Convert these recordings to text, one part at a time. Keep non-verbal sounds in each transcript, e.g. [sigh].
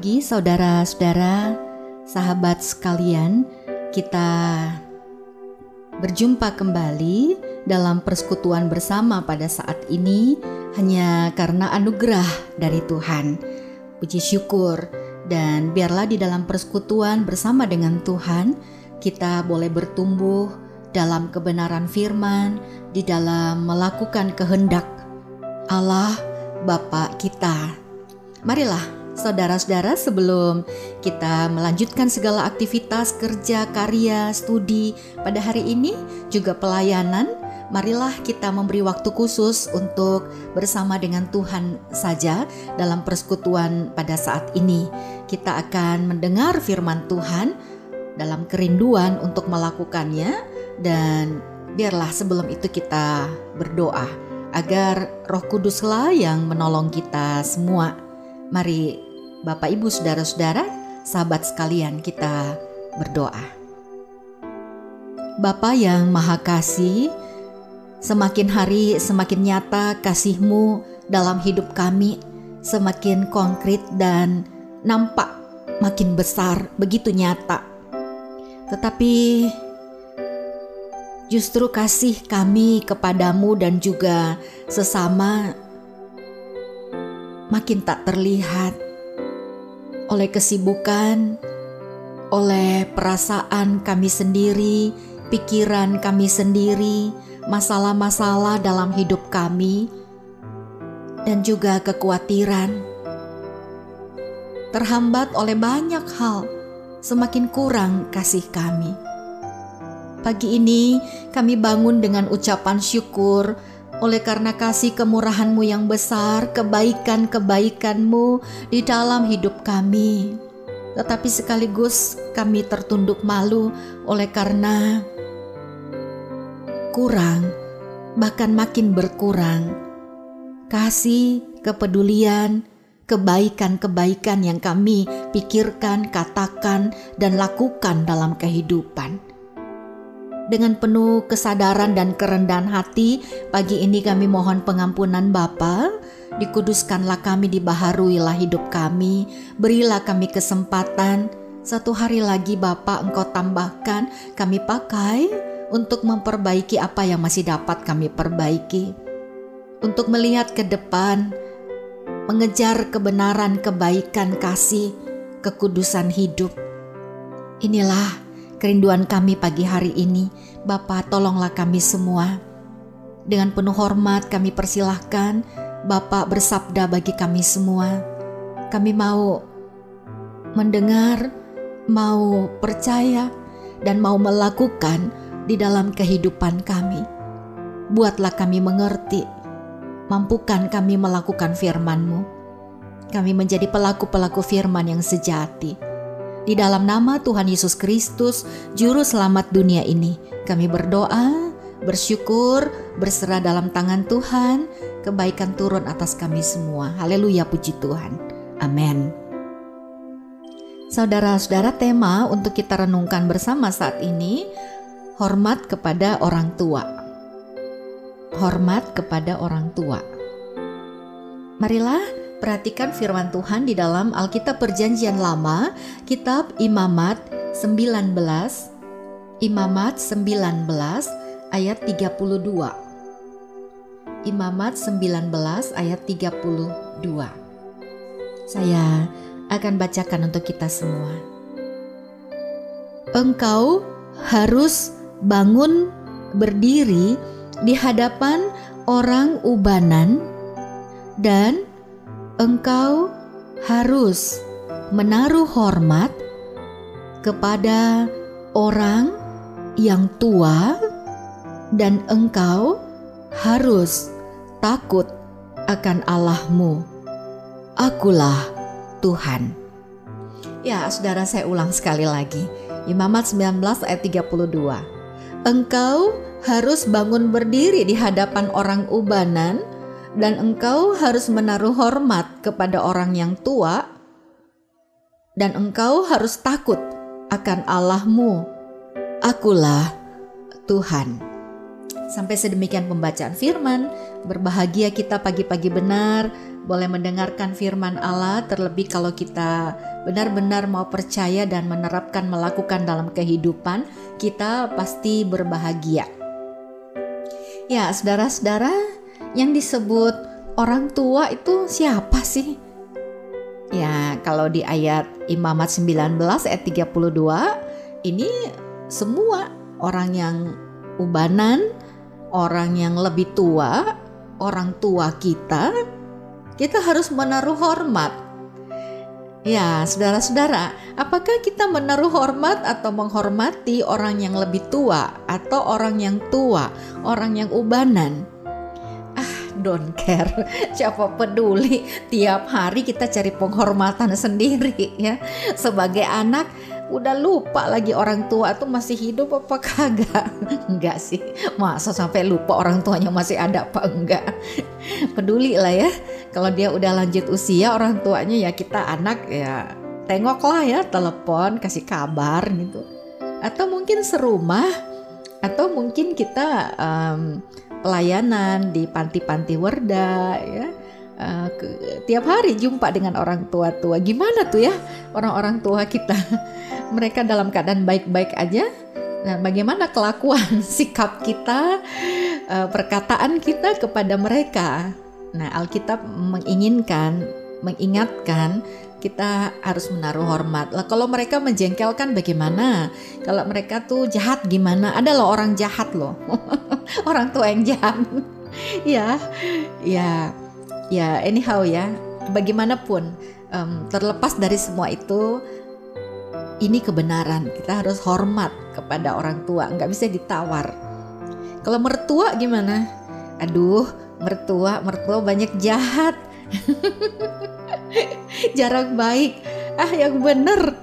Pagi saudara-saudara, sahabat sekalian. Kita berjumpa kembali dalam persekutuan bersama pada saat ini hanya karena anugerah dari Tuhan. Puji syukur dan biarlah di dalam persekutuan bersama dengan Tuhan kita boleh bertumbuh dalam kebenaran firman, di dalam melakukan kehendak Allah Bapa kita. Marilah Saudara-saudara, sebelum kita melanjutkan segala aktivitas kerja, karya, studi pada hari ini, juga pelayanan, marilah kita memberi waktu khusus untuk bersama dengan Tuhan saja dalam persekutuan pada saat ini. Kita akan mendengar firman Tuhan dalam kerinduan untuk melakukannya dan biarlah sebelum itu kita berdoa agar Roh Kuduslah yang menolong kita semua. Mari Bapak, Ibu, saudara-saudara, sahabat sekalian, kita berdoa. Bapa yang Maha Kasih, semakin hari semakin nyata kasih-Mu dalam hidup kami, semakin konkret dan nampak makin besar, begitu nyata. Tetapi justru kasih kami kepadamu dan juga sesama makin tak terlihat oleh kesibukan, oleh perasaan kami sendiri, pikiran kami sendiri, masalah-masalah dalam hidup kami, dan juga kekhawatiran. Terhambat oleh banyak hal, semakin kurang kasih kami. Pagi ini kami bangun dengan ucapan syukur oleh karena kasih kemurahan-Mu yang besar, kebaikan-kebaikan-Mu di dalam hidup kami. Tetapi sekaligus kami tertunduk malu oleh karena kurang, bahkan makin berkurang. Kasih, kepedulian, kebaikan-kebaikan yang kami pikirkan, katakan, dan lakukan dalam kehidupan dengan penuh kesadaran dan kerendahan hati, pagi ini kami mohon pengampunan Bapa. Dikuduskanlah kami, dibaharuilah hidup kami, berilah kami kesempatan. Satu hari lagi Bapa Engkau tambahkan kami pakai untuk memperbaiki apa yang masih dapat kami perbaiki. Untuk melihat ke depan, mengejar kebenaran, kebaikan, kasih, kekudusan hidup. Inilah kerinduan kami pagi hari ini. Bapa, tolonglah kami semua. Dengan penuh hormat kami persilahkan Bapak bersabda bagi kami semua. Kami mau mendengar, mau percaya, dan mau melakukan di dalam kehidupan kami. Buatlah kami mengerti, mampukan kami melakukan firman-Mu. Kami menjadi pelaku-pelaku firman yang sejati di dalam nama Tuhan Yesus Kristus, Juru Selamat dunia ini, kami berdoa, bersyukur, berserah dalam tangan Tuhan, kebaikan turun atas kami semua. Haleluya, puji Tuhan. Amin. Saudara-saudara, tema untuk kita renungkan bersama saat ini hormat kepada orang tua. Hormat kepada orang tua. Marilah Perhatikan firman Tuhan di dalam Alkitab Perjanjian Lama, kitab Imamat 19, Imamat 19 ayat 32. Imamat 19 ayat 32. Saya akan bacakan untuk kita semua. Engkau harus bangun berdiri di hadapan orang ubanan dan engkau harus menaruh hormat kepada orang yang tua, dan engkau harus takut akan Allahmu. Akulah Tuhan. Ya, saudara saya ulang sekali lagi. Imamat 19 ayat 32. Engkau harus bangun berdiri di hadapan orang ubanan dan engkau harus menaruh hormat kepada orang yang tua, dan engkau harus takut akan Allahmu. Akulah Tuhan. Sampai sedemikian pembacaan firman, berbahagia kita pagi-pagi benar boleh mendengarkan firman Allah terlebih kalau kita benar-benar mau percaya dan menerapkan melakukan dalam kehidupan, kita pasti berbahagia. Ya, saudara-saudara, yang disebut orang tua itu siapa sih? Ya, kalau di ayat Imamat 19 ayat 32, ini semua orang yang ubanan, orang yang lebih tua, orang tua kita, kita harus menaruh hormat Ya, saudara-saudara, apakah kita menaruh hormat atau menghormati orang yang lebih tua atau orang yang tua, orang yang ubanan? Don't care. [laughs] Siapa peduli? Tiap hari kita cari penghormatan sendiri [laughs] ya. Sebagai anak udah lupa lagi orang tua tuh masih hidup apa kagak [laughs] enggak sih masa sampai lupa orang tuanya masih ada apa enggak peduli lah ya kalau dia udah lanjut usia orang tuanya ya kita anak ya tengoklah ya telepon kasih kabar gitu atau mungkin serumah atau mungkin kita um, pelayanan di panti-panti werda ya. Ke, tiap hari jumpa dengan orang tua-tua. Gimana tuh ya orang-orang tua kita? [laughs] Mereka dalam keadaan baik-baik aja. Nah, bagaimana kelakuan, [laughs] sikap kita, uh, perkataan kita kepada mereka? Nah, Alkitab menginginkan, mengingatkan kita harus menaruh hormat. Lah kalau mereka menjengkelkan bagaimana? Kalau mereka tuh jahat gimana? Ada loh orang jahat loh. [laughs] orang tua yang jahat. [laughs] ya, ya, ya anyhow ya. Bagaimanapun um, terlepas dari semua itu ini kebenaran. Kita harus hormat kepada orang tua, nggak bisa ditawar. Kalau mertua gimana? Aduh, mertua, mertua banyak jahat. [laughs] [laughs] Jarang baik. Ah, yang bener.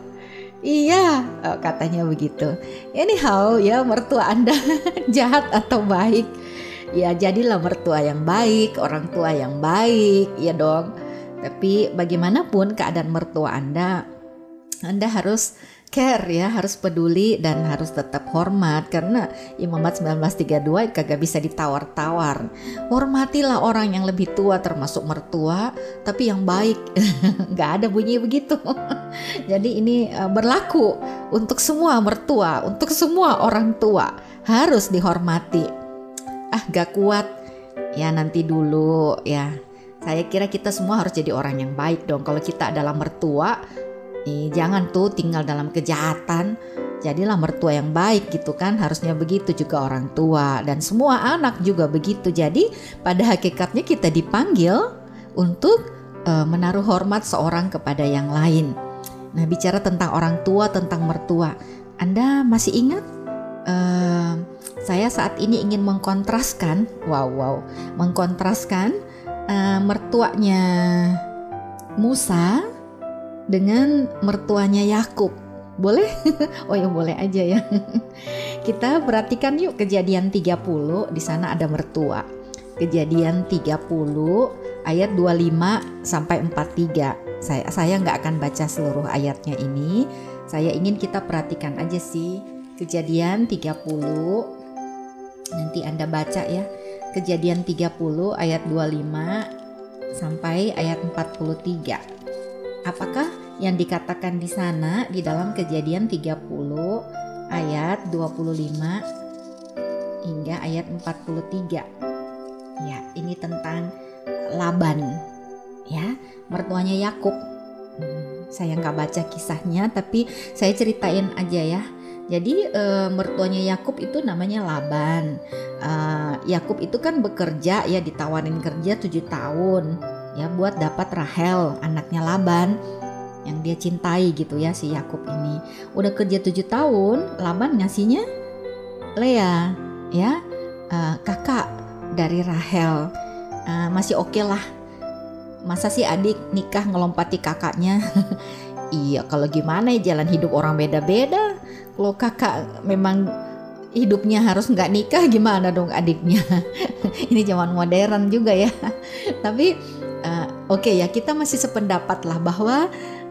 Iya, oh, katanya begitu. Anyhow, ya mertua Anda [laughs] jahat atau baik. Ya jadilah mertua yang baik, orang tua yang baik, ya dong. Tapi bagaimanapun keadaan mertua Anda, anda harus care ya, harus peduli dan harus tetap hormat karena Imamat 1932 kagak bisa ditawar-tawar. Hormatilah orang yang lebih tua termasuk mertua, tapi yang baik. [laughs] Gak ada bunyi begitu. [laughs] Jadi ini e, berlaku untuk semua mertua, untuk semua orang tua harus dihormati. Ah, gak kuat. Ya nanti dulu ya. Saya kira kita semua harus jadi orang yang baik dong. Kalau kita adalah mertua, nih jangan tuh tinggal dalam kejahatan. Jadilah mertua yang baik gitu kan harusnya begitu juga orang tua. Dan semua anak juga begitu. Jadi pada hakikatnya kita dipanggil untuk uh, menaruh hormat seorang kepada yang lain. Nah bicara tentang orang tua tentang mertua. Anda masih ingat? Uh, saya saat ini ingin mengkontraskan wow wow mengkontraskan uh, mertuanya Musa dengan mertuanya Yakub. Boleh? [laughs] oh ya boleh aja ya. [laughs] Kita perhatikan yuk kejadian 30 di sana ada mertua. Kejadian 30 ayat 25 sampai 43. Saya saya nggak akan baca seluruh ayatnya ini. Saya ingin kita perhatikan aja sih kejadian 30 nanti Anda baca ya. Kejadian 30 ayat 25 sampai ayat 43. Apakah yang dikatakan di sana di dalam kejadian 30 ayat 25 hingga ayat 43. Ya, ini tentang Laban. Ya, mertuanya Yakub. Hmm, saya nggak baca kisahnya tapi saya ceritain aja ya. Jadi e, mertuanya Yakub itu namanya Laban. E, Yakub itu kan bekerja ya ditawarin kerja tujuh tahun ya buat dapat Rahel anaknya Laban yang dia cintai gitu ya si Yakub ini. Udah kerja tujuh tahun Laban ngasihnya Lea ya uh, kakak dari Rahel. Uh, masih oke okay lah. Masa sih adik nikah ngelompati kakaknya? [laughs] Iya kalau gimana ya jalan hidup orang beda-beda. Kalau kakak memang hidupnya harus nggak nikah gimana dong adiknya? [laughs] Ini zaman modern juga ya. [laughs] Tapi oke ya kita masih sependapat lah bahwa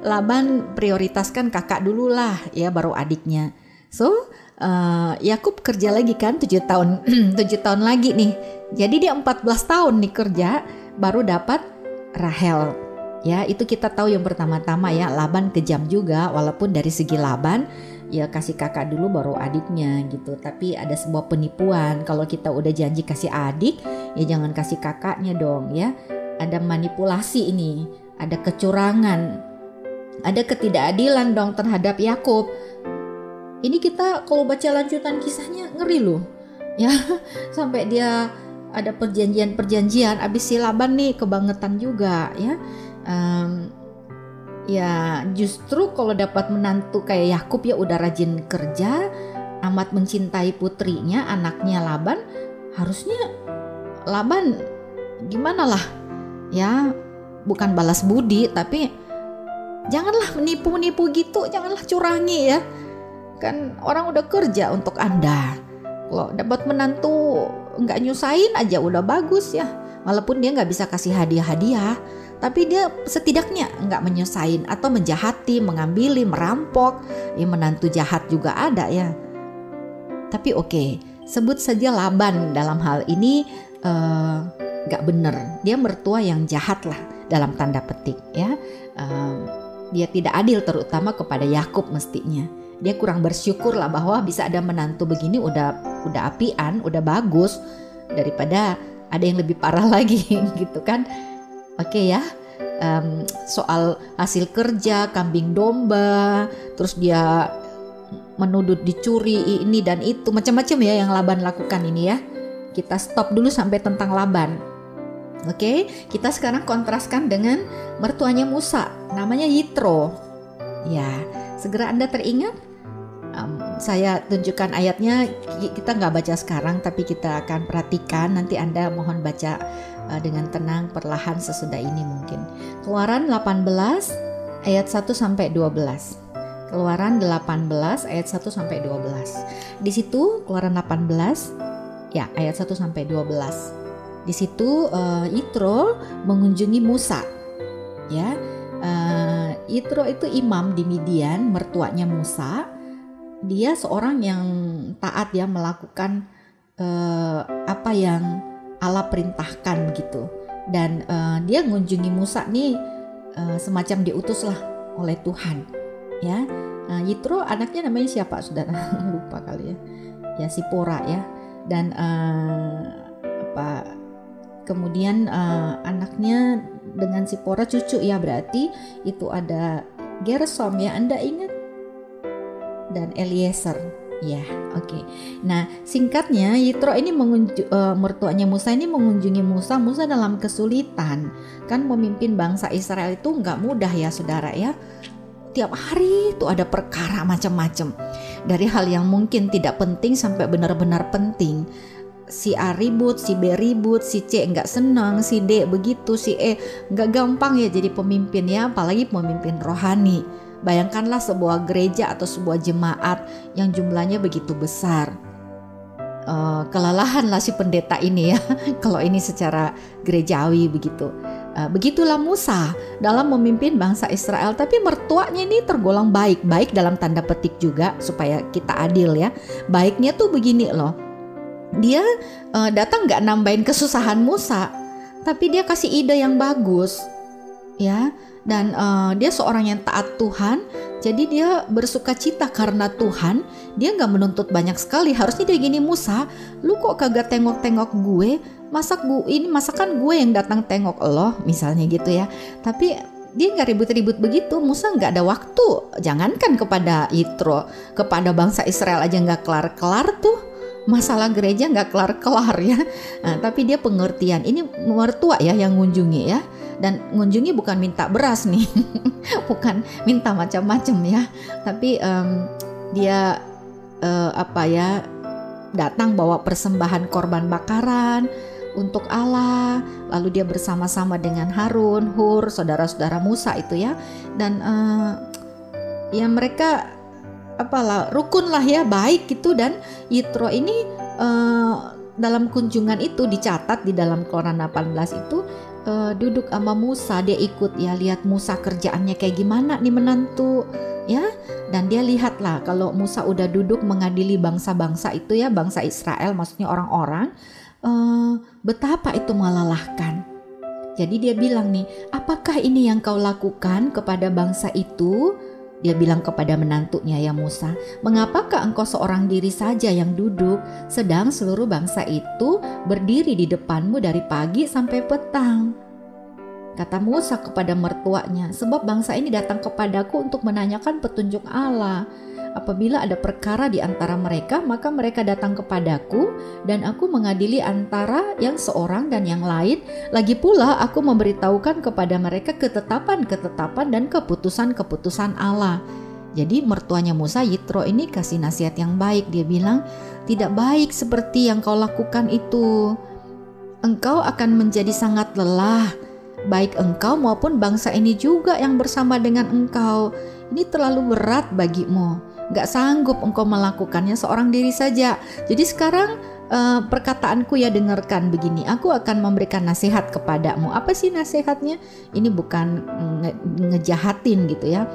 Laban prioritaskan kakak dulu lah ya baru adiknya. So uh, Yakub kerja lagi kan 7 tahun [clears throat] 7 tahun lagi nih. Jadi dia 14 tahun nih kerja baru dapat Rahel. Ya, itu kita tahu yang pertama-tama ya, Laban kejam juga walaupun dari segi Laban ya kasih kakak dulu baru adiknya gitu. Tapi ada sebuah penipuan kalau kita udah janji kasih adik, ya jangan kasih kakaknya dong ya. Ada manipulasi ini, ada kecurangan, ada ketidakadilan dong terhadap Yakub. Ini kita kalau baca lanjutan kisahnya ngeri loh. Ya, [laughs] sampai dia ada perjanjian-perjanjian abis si Laban nih kebangetan juga ya um, ya justru kalau dapat menantu kayak Yakub ya udah rajin kerja amat mencintai putrinya anaknya Laban harusnya Laban gimana lah ya bukan balas budi tapi janganlah menipu-nipu gitu janganlah curangi ya. Kan orang udah kerja untuk anda. Kalau dapat menantu nggak nyusahin aja udah bagus ya. Walaupun dia nggak bisa kasih hadiah-hadiah tapi dia setidaknya nggak menyusahin atau menjahati mengambil, merampok. Ya menantu jahat juga ada ya. Tapi oke okay, sebut saja Laban dalam hal ini uh, nggak bener dia mertua yang jahat lah dalam tanda petik ya uh, dia tidak adil terutama kepada Yakub mestinya dia kurang bersyukur lah bahwa bisa ada menantu begini udah udah apian, udah bagus daripada ada yang lebih parah [laughs] lagi gitu kan. Oke okay ya. Um, soal hasil kerja, kambing domba, terus dia menuduh dicuri ini dan itu macam-macam ya yang Laban lakukan ini ya. Kita stop dulu sampai tentang Laban. Oke, kita sekarang kontraskan dengan mertuanya Musa, namanya Yitro. Ya, segera Anda teringat um, saya tunjukkan ayatnya kita nggak baca sekarang tapi kita akan perhatikan nanti Anda mohon baca uh, dengan tenang perlahan sesudah ini mungkin. Keluaran 18 ayat 1 sampai 12. Keluaran 18 ayat 1 sampai 12. Di situ Keluaran 18 ya ayat 1 sampai 12. Di situ uh, Itro mengunjungi Musa. Ya. Uh, Itro itu imam di Midian, mertuanya Musa. Dia seorang yang taat ya melakukan uh, apa yang Allah perintahkan gitu. Dan uh, dia mengunjungi Musa nih uh, semacam diutuslah oleh Tuhan. Ya uh, Yitro anaknya namanya siapa? Saudara [laughs] lupa kali ya. Ya Sipora ya. Dan uh, apa kemudian uh, anaknya dengan Sipora cucu ya berarti itu ada Gersom ya Anda ingat dan Eliezer. Ya, oke. Okay. Nah, singkatnya Yitro ini mengunjung, uh, mertuanya Musa ini mengunjungi Musa. Musa dalam kesulitan. Kan memimpin bangsa Israel itu nggak mudah ya, saudara ya. Tiap hari itu ada perkara macam-macam. Dari hal yang mungkin tidak penting sampai benar-benar penting. Si A ribut, si B ribut, si C nggak senang, si D begitu, si E nggak gampang ya jadi pemimpin ya, apalagi pemimpin rohani Bayangkanlah sebuah gereja atau sebuah jemaat yang jumlahnya begitu besar. Uh, kelelahanlah si pendeta ini ya, [laughs] kalau ini secara gerejawi begitu. Uh, begitulah Musa dalam memimpin bangsa Israel, tapi mertuanya ini tergolong baik, baik dalam tanda petik juga supaya kita adil ya. Baiknya tuh begini loh, dia uh, datang nggak nambahin kesusahan Musa, tapi dia kasih ide yang bagus, ya. Dan uh, dia seorang yang taat Tuhan jadi dia bersuka cita karena Tuhan. Dia nggak menuntut banyak sekali. Harusnya dia gini Musa lu kok kagak tengok-tengok gue? Masak gue ini masakan gue yang datang tengok lo misalnya gitu ya. Tapi dia nggak ribut-ribut begitu. Musa nggak ada waktu. Jangankan kepada Yitro kepada bangsa Israel aja nggak kelar-kelar tuh masalah gereja nggak kelar-kelar ya. Nah, tapi dia pengertian. Ini mertua ya yang ngunjungi ya. Dan ngunjungi bukan minta beras nih [laughs] bukan minta macam-macam ya. Tapi um, dia uh, apa ya datang bawa persembahan korban bakaran untuk Allah. Lalu dia bersama-sama dengan Harun Hur saudara-saudara Musa itu ya. Dan uh, ya mereka apalah rukun lah ya baik gitu. Dan Yitro ini uh, dalam kunjungan itu dicatat di dalam Quran 18 itu uh, duduk sama Musa dia ikut ya lihat Musa kerjaannya kayak gimana nih menantu ya. Dan dia lihatlah kalau Musa udah duduk mengadili bangsa-bangsa itu ya bangsa Israel maksudnya orang-orang uh, betapa itu melelahkan. Jadi dia bilang nih, apakah ini yang kau lakukan kepada bangsa itu? Dia bilang kepada menantunya ya Musa, mengapakah engkau seorang diri saja yang duduk, sedang seluruh bangsa itu berdiri di depanmu dari pagi sampai petang? Kata Musa kepada mertuanya, sebab bangsa ini datang kepadaku untuk menanyakan petunjuk Allah. Apabila ada perkara di antara mereka, maka mereka datang kepadaku, dan aku mengadili antara yang seorang dan yang lain. Lagi pula, aku memberitahukan kepada mereka ketetapan-ketetapan dan keputusan-keputusan Allah. Jadi, mertuanya Musa, Yitro, ini kasih nasihat yang baik. Dia bilang, "Tidak baik seperti yang kau lakukan itu. Engkau akan menjadi sangat lelah." Baik engkau maupun bangsa ini juga yang bersama dengan engkau. Ini terlalu berat bagimu gak sanggup engkau melakukannya seorang diri saja. Jadi sekarang uh, perkataanku ya dengarkan begini, aku akan memberikan nasihat kepadamu. Apa sih nasihatnya? Ini bukan nge ngejahatin gitu ya.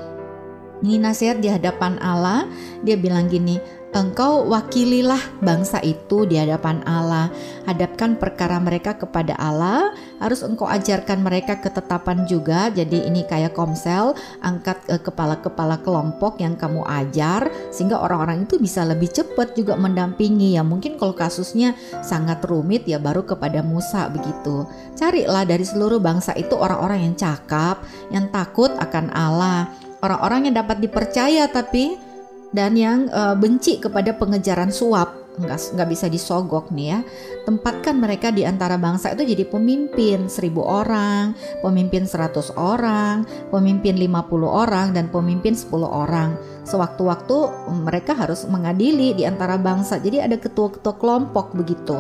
Ini nasihat di hadapan Allah. Dia bilang gini, Engkau wakililah bangsa itu di hadapan Allah. Hadapkan perkara mereka kepada Allah. Harus engkau ajarkan mereka ketetapan juga. Jadi ini kayak komsel, angkat eh, kepala-kepala kelompok yang kamu ajar sehingga orang-orang itu bisa lebih cepat juga mendampingi ya. Mungkin kalau kasusnya sangat rumit ya baru kepada Musa begitu. Carilah dari seluruh bangsa itu orang-orang yang cakap, yang takut akan Allah. Orang-orang yang dapat dipercaya tapi dan yang uh, benci kepada pengejaran suap. Nggak nggak bisa disogok nih ya. Tempatkan mereka di antara bangsa itu jadi pemimpin. Seribu orang pemimpin seratus orang pemimpin lima puluh orang dan pemimpin sepuluh orang. Sewaktu-waktu mereka harus mengadili di antara bangsa. Jadi ada ketua-ketua kelompok begitu.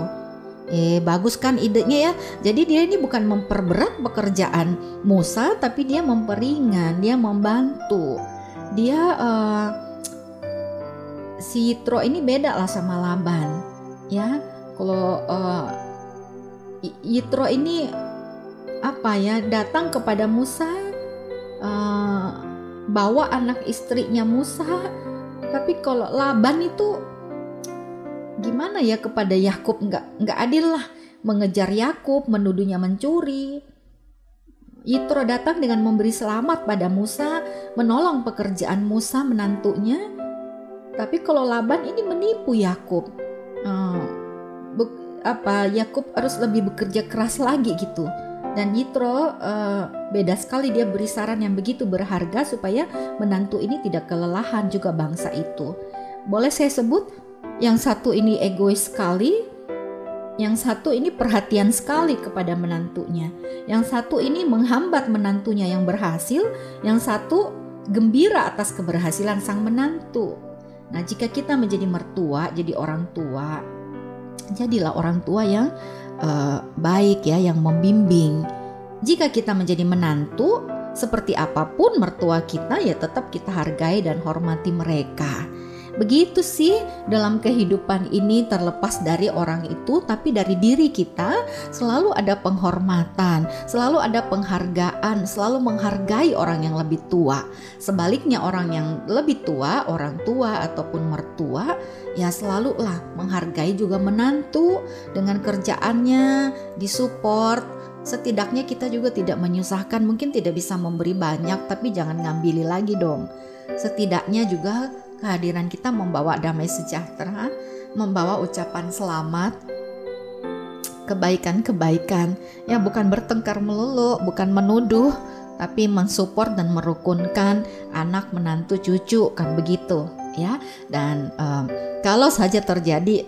Eh bagus kan idenya ya. Jadi dia ini bukan memperberat pekerjaan Musa tapi dia memperingan, dia membantu. Dia uh, si Yitro ini beda lah sama Laban ya. Kalau uh, Yitro ini apa ya datang kepada Musa uh, bawa anak istrinya Musa. Tapi kalau Laban itu gimana ya kepada Yakub? Nggak nggak adil lah mengejar Yakub menuduhnya mencuri. Yitro datang dengan memberi selamat pada Musa, menolong pekerjaan Musa menantunya, tapi kalau Laban ini menipu Yakub. Uh, apa Yakub harus lebih bekerja keras lagi gitu. Dan Yitro uh, beda sekali dia beri saran yang begitu berharga supaya menantu ini tidak kelelahan juga bangsa itu. Boleh saya sebut yang satu ini egois sekali, yang satu ini perhatian sekali kepada menantunya. Yang satu ini menghambat menantunya yang berhasil, yang satu gembira atas keberhasilan sang menantu. Nah, jika kita menjadi mertua, jadi orang tua, jadilah orang tua yang uh, baik ya, yang membimbing. Jika kita menjadi menantu, seperti apa pun mertua kita ya tetap kita hargai dan hormati mereka. Begitu sih dalam kehidupan ini terlepas dari orang itu tapi dari diri kita selalu ada penghormatan, selalu ada penghargaan, selalu menghargai orang yang lebih tua. Sebaliknya orang yang lebih tua, orang tua ataupun mertua ya selalu lah menghargai juga menantu dengan kerjaannya, disupport, setidaknya kita juga tidak menyusahkan mungkin tidak bisa memberi banyak tapi jangan ngambili lagi dong setidaknya juga kehadiran kita membawa damai sejahtera, membawa ucapan selamat, kebaikan-kebaikan, ya bukan bertengkar melulu, bukan menuduh, tapi mensupport dan merukunkan anak menantu cucu kan begitu ya. Dan um, kalau saja terjadi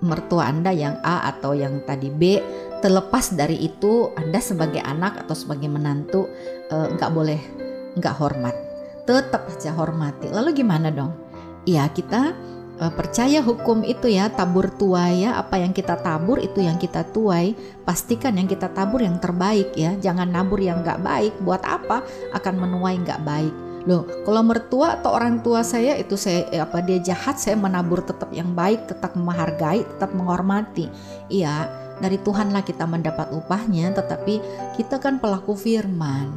mertua Anda yang A atau yang tadi B terlepas dari itu Anda sebagai anak atau sebagai menantu uh, nggak boleh nggak hormat. Tetap aja hormati. Lalu gimana dong ya kita uh, percaya hukum itu ya tabur tuai ya. Apa yang kita tabur itu yang kita tuai. Pastikan yang kita tabur yang terbaik ya. Jangan nabur yang nggak baik. Buat apa? Akan menuai nggak baik. Loh kalau mertua atau orang tua saya itu saya eh, apa dia jahat saya menabur tetap yang baik tetap menghargai tetap menghormati. Iya dari Tuhanlah kita mendapat upahnya tetapi kita kan pelaku firman.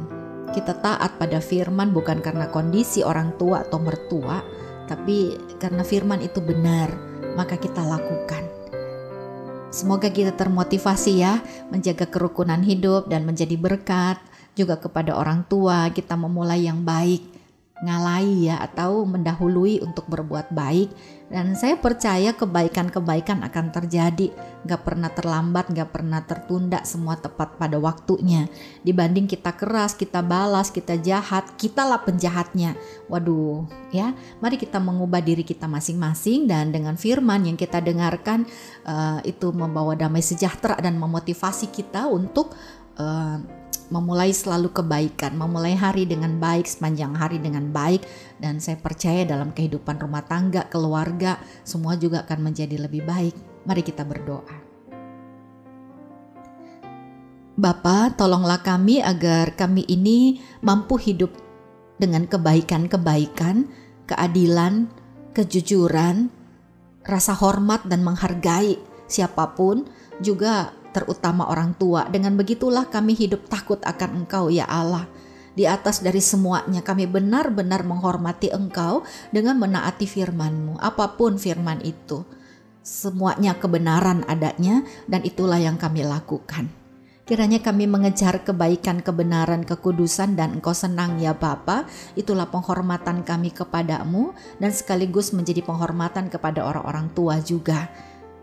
Kita taat pada firman bukan karena kondisi orang tua atau mertua tapi karena firman itu benar, maka kita lakukan. Semoga kita termotivasi ya menjaga kerukunan hidup dan menjadi berkat juga kepada orang tua kita memulai yang baik ngalai ya atau mendahului untuk berbuat baik. Dan saya percaya kebaikan-kebaikan akan terjadi. Gak pernah terlambat gak pernah tertunda semua tepat pada waktunya. Dibanding kita keras kita balas kita jahat kita lah penjahatnya. Waduh ya mari kita mengubah diri kita masing-masing dan dengan firman yang kita dengarkan uh, itu membawa damai sejahtera dan memotivasi kita untuk uh, memulai selalu kebaikan, memulai hari dengan baik, sepanjang hari dengan baik, dan saya percaya dalam kehidupan rumah tangga, keluarga, semua juga akan menjadi lebih baik. Mari kita berdoa. Bapa, tolonglah kami agar kami ini mampu hidup dengan kebaikan-kebaikan, keadilan, kejujuran, rasa hormat dan menghargai siapa pun, juga terutama orang tua. Dengan begitulah kami hidup takut akan Engkau, ya Allah. Di atas dari semuanya kami benar-benar menghormati Engkau dengan menaati firman-Mu, apa pun firman itu. Semuanya kebenaran adanya dan itulah yang kami lakukan. Kiranya kami mengejar kebaikan, kebenaran, kekudusan dan engkau senang ya Bapa. Itulah penghormatan kami kepadamu dan sekaligus menjadi penghormatan kepada orang-orang tua juga.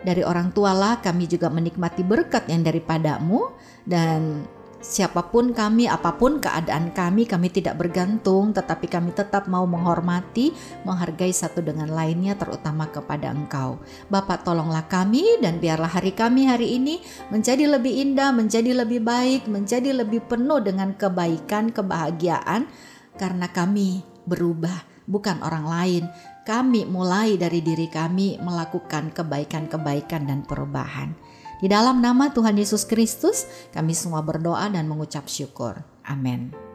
Dari orang tualah kami juga menikmati berkat yang daripadamu. Dan siapa pun kami, apa pun keadaan kami, kami tidak bergantung, tetapi kami tetap mau menghormati, menghargai satu dengan lainnya, terutama kepada Engkau. Bapak, tolonglah kami, dan biarlah hari kami hari ini menjadi lebih indah, menjadi lebih baik, menjadi lebih penuh dengan kebaikan, kebahagiaan, karena kami berubah, bukan orang lain kami mulai dari diri kami melakukan kebaikan-kebaikan dan perubahan. Di dalam nama Tuhan Yesus Kristus, kami semua berdoa dan mengucap syukur. Amin.